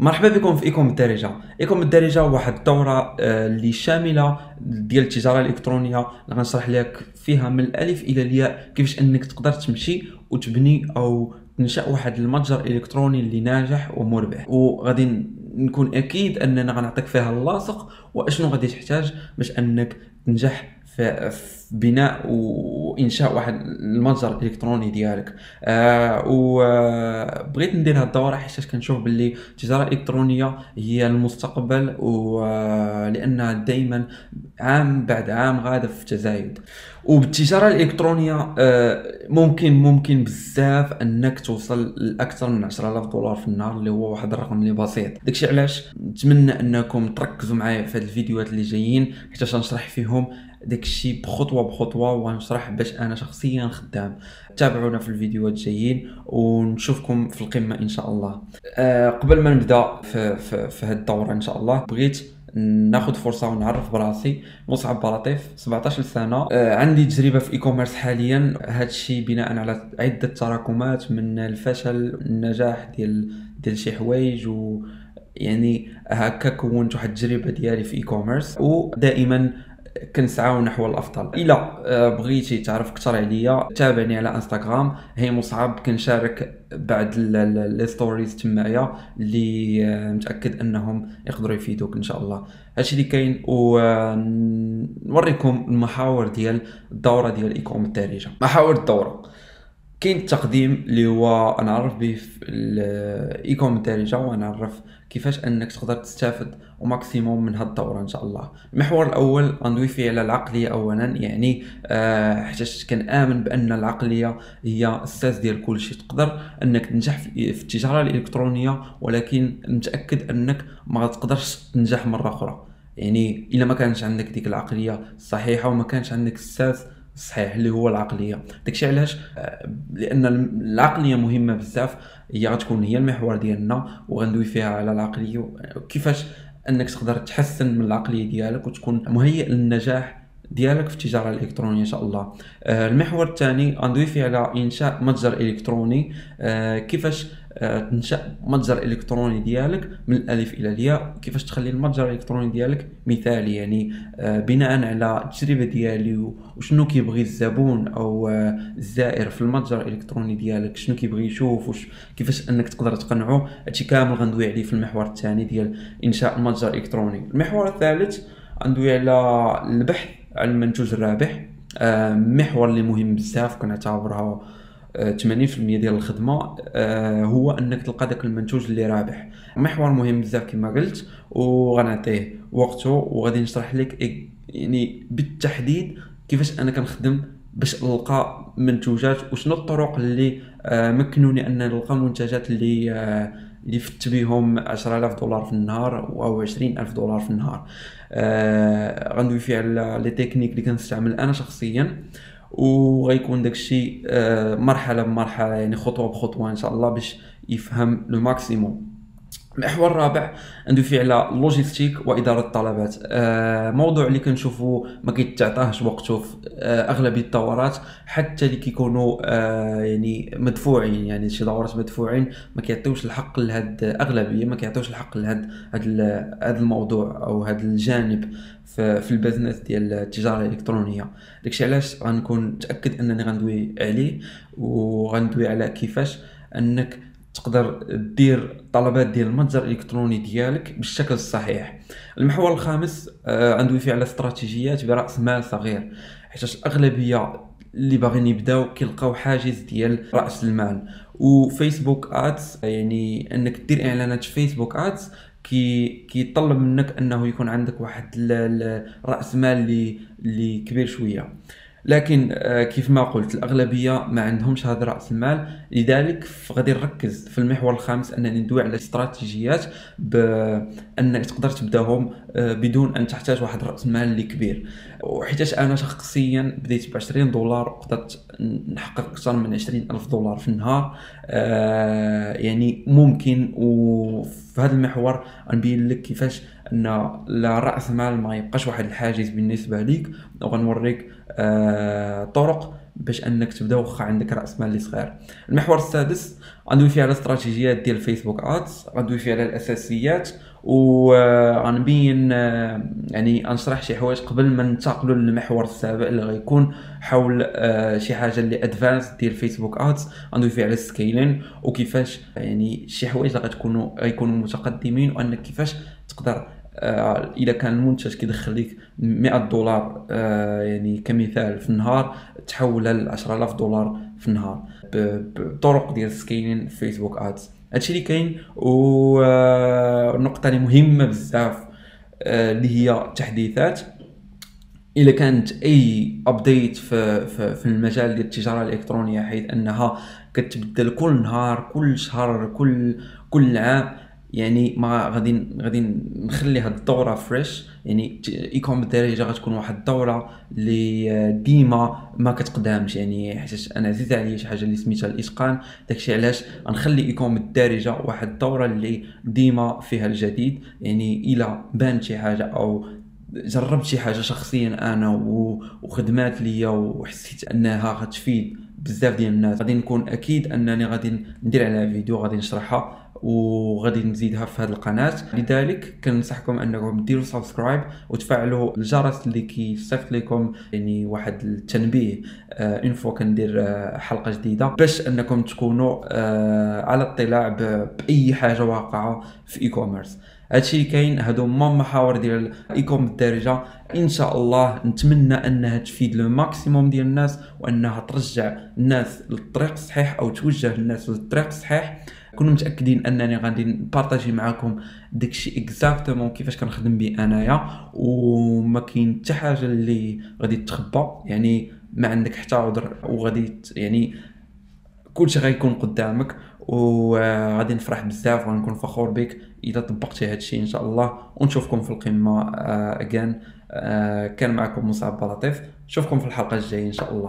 مرحبا بكم في Ecom الدارجة. Ecom الدارجة واحد الدورة آه، اللي شاملة ديال التجارة الإلكترونية. اللي غنشرح لك فيها من الألف إلى الياء كيفاش أنك تقدر تمشي وتبني أو تنشأ واحد المتجر إلكتروني اللي ناجح ومربح. وغادي نكون أكيد أننا غنعطيك فيها la sauce وأشنو غادي تحتاج باش أنك تنجح في بناء وإنشاء واحد المتجر الإلكتروني ديالك. آه وبغيت ندير هاد الدورة حيت كنشوف باللي التجاره الالكترونيه هي المستقبل ولانها دائما عام بعد عام غادة في تزايد وبالتجارة الإلكترونية آه ممكن ممكن بزاف أنك توصل لأكثر من 10000 دولار في النهار اللي هو واحد الرقم اللي بسيط. داكشي علاش؟ نتمنى أنكم تركزوا معايا في هاد الفيديوهات اللي جايين حيت غنشرح فيهم داكشي بخطوة بخطوة وغنشرح باش أنا شخصيا خدام. تابعونا في الفيديوهات الجايين ونشوفكم في القمة إن شاء الله. أه قبل ما نبدأ في, في, في هاد الدورة إن شاء الله بغيت ناخذ فرصة ونعرف براسي. مصعب بلاطيف 17 سنة. أه عندي تجربة في e-commerce حاليا. هذا الشيء بناء على عدة تراكمات من الفشل النجاح ديال ديال شي حوايج و يعني هكا كونت واحد التجربة ديالي في e-commerce ودائما كنسعاو نحو الأفضل. إلا آه، بغيتي تعرف أكثر عليا تابعني على إنستغرام. هي مصعب كنشارك بعض les stories تمايا اللي آه، متأكد أنهم يقدروا يفيدوك إن شاء الله. هادشي اللي كاين ونوريكم المحاور ديال الدورة ديال Ecom الدارجه محاور الدورة. كاين التقديم اللي هو نعرف به في ال Ecom الدارجه ونعرف كيفاش أنك تقدر تستافد le maximum من هاد الدورة إن شاء الله. المحور الأول غندوي فيه على العقلية اولا يعني آه حيت كنامن بأن العقلية هي الساس ديال كل شيء. تقدر أنك تنجح في التجارة الإلكترونية ولكن متأكد أنك ما تقدرش تنجح مرة أخرى. يعني إلا ما كانش عندك ديك العقلية الصحيحة وما كانش عندك الساس صحيح اللي هو العقلية. داكشي علاش؟ آه، لأن العقلية مهمة بزاف. هي غتكون هي المحور ديالنا وغندوي فيها على العقلية. كيفاش أنك تقدر تحسن من العقلية ديالك وتكون مهيئ للنجاح ديالك في التجارة الإلكترونية إن شاء الله. آه، المحور الثاني غندوي فيه على إنشاء متجر إلكتروني. آه، كيفاش آه، تنشأ متجر إلكتروني ديالك من الألف إلى الياء؟ كيفاش تخلي المتجر الإلكتروني ديالك مثالي؟ يعني بناء على التجربة ديالي وشنو كيبغي الزبون أو الزائر في المتجر الإلكتروني ديالك؟ شنو كيبغي يشوف؟ وش كيفاش أنك تقدر تقنعه؟ هادشي كامل غندوي عليه في المحور الثاني ديال إنشاء المتجر الالكتروني المحور الثالث غندوي على البحث على المنتوج الرابح آه، محور اللي مهم بزاف كنعتبرها 80% آه، ديال الخدمة آه، هو أنك تلقى داك المنتوج اللي رابح. محور مهم بزاف كما قلت وغنعطيه وقته وغادي نشرح لك يعني بالتحديد كيفاش أنا كنخدم باش نلقى منتوجات وشنو الطرق اللي مكنوني أن نلقى منتجات اللي اللي فت بهم 10000 دولار في النهار أو 20000 دولار في النهار. آه غندوي فيه على les techniques اللي كنستعمل أنا شخصيا وغيكون داكشي آه مرحلة بمرحلة يعني خطوة بخطوة إن شاء الله باش يفهم le maximum. المحور الرابع فيه على ال logistique وإدارة الطلبات. آه موضوع اللي كنشوفو ما كيتعطاهش وقته في آه أغلبية الدورات حتى اللي كيكونوا آه يعني مدفوعين يعني شي دورات مدفوعين ما كيعطيوش الحق لهاد أغلبية ما كيعطيوش الحق لهاد هاد الموضوع أو هاد الجانب في ال business ديال التجارة الإلكترونية. داكشي علاش غنكون متأكد أنني غندوي عليه وغندوي على كيفاش أنك تقدر دير طلبات ديال المتجر الإلكتروني ديالك بالشكل الصحيح. المحور الخامس آه عنده فيه على استراتيجيات برأس مال صغير حيت الأغلبية اللي باغيين يبداو كيلقاو حاجز ديال رأس المال. و Facebook Ads يعني أنك دير إعلانات في Facebook Ads كي كيطلب منك أنه يكون عندك واحد رأس مال اللي كبير شوية. لكن آه، كيف ما قلت الأغلبية ما عندهمش هذا رأس المال. لذلك غادي نركز في المحور الخامس أنني ندوي على استراتيجيات بانك تقدر تبداهم آه، بدون أن تحتاج واحد رأس المال اللي كبير. وحيتاش أنا شخصيا بديت ب 20 دولار وقدرت نحقق أكثر من 20 ألف دولار في النهار. آه، يعني ممكن. وفي هذا المحور نبين لك كيفاش إن رأس مال ما يبقاش واحد الحاجز بالنسبة ليك وغنوريك آه، طرق باش إنك تبدأ واخا عندك رأس مال اللي صغير. المحور السادس غندوي فيه على استراتيجيات ديال فيسبوك ادز غندوي فيه على الأساسيات وغنبين يعني غنشرح شي حوايج قبل ما ننتقلوا للمحور السابع اللي غيكون حول آه، شي حاجة اللي advanced ديال Facebook Ads غندوي فيه على ال scaling وكيفاش يعني شي حوايج اللي غتكونوا غيكونوا متقدمين وإنك كيفاش تقدر آه، إذا كان المنتج كيدخل لك 100 دولار آه، يعني كمثال في النهار تحولها ل 10000 دولار في النهار بطرق ديال scaling Facebook Ads هادشي اللي كاين والنقطه اللي مهمة بزاف آه، اللي هي التحديثات الا كانت أي update في, في, في المجال ديال التجارة الإلكترونية حيث أنها كتبدل كل نهار كل شهر كل كل عام يعني ما غادي غادي نخلي هاد الدورة fresh يعني Ecom بالدارجه غتكون واحد الدورة اللي ديما ما كتقدامش. يعني حيت أنا عزيز عليا شي حاجة اللي سميتها الإتقان. داكشي علاش غنخلي Ecom بالدارجه واحد الدورة اللي ديما فيها الجديد. يعني إلا بان شي حاجة أو جربت شي حاجة شخصيا أنا وخدمات ليا وحسيت أنها غتفيد بزاف ديال الناس. غادي نكون أكيد أنني غادي ندير عليها فيديو غادي نشرحها. وغادي نزيدها في هذه القناة. لذلك كنصحكم أنكم ديروا subscribe وتفعلوا الجرس اللي كيصيفط لكم يعني واحد التنبيه آه une fois كندير آه حلقة جديدة باش أنكم تكونوا آه على اطلاع بأي حاجة واقعة في e-commerce هادشي اللي كاين هادو هما المحاور ديال ال Ecom الدارجة. ان شاء الله نتمنى انها تفيد le maximum ديال الناس وأنها ترجع الناس للطريق الصحيح أو توجه الناس للطريق الصحيح. كونوا متأكدين أنني غادي نبارطاجي معكم داكشي exactement كيفاش كنخدم به أنايا. وما كاين حتى حاجة اللي غادي تخبى يعني ما عندك حتى عذر وغادي يعني كلشي غيكون قدامك وغادي نفرح بزاف وغنكون فخور بك إذا طبقتي هادشي إن شاء الله. ونشوفكم في القمة اجان آه، آه، كان معكم مصعب بلاطيف نشوفكم في الحلقة الجاية إن شاء الله.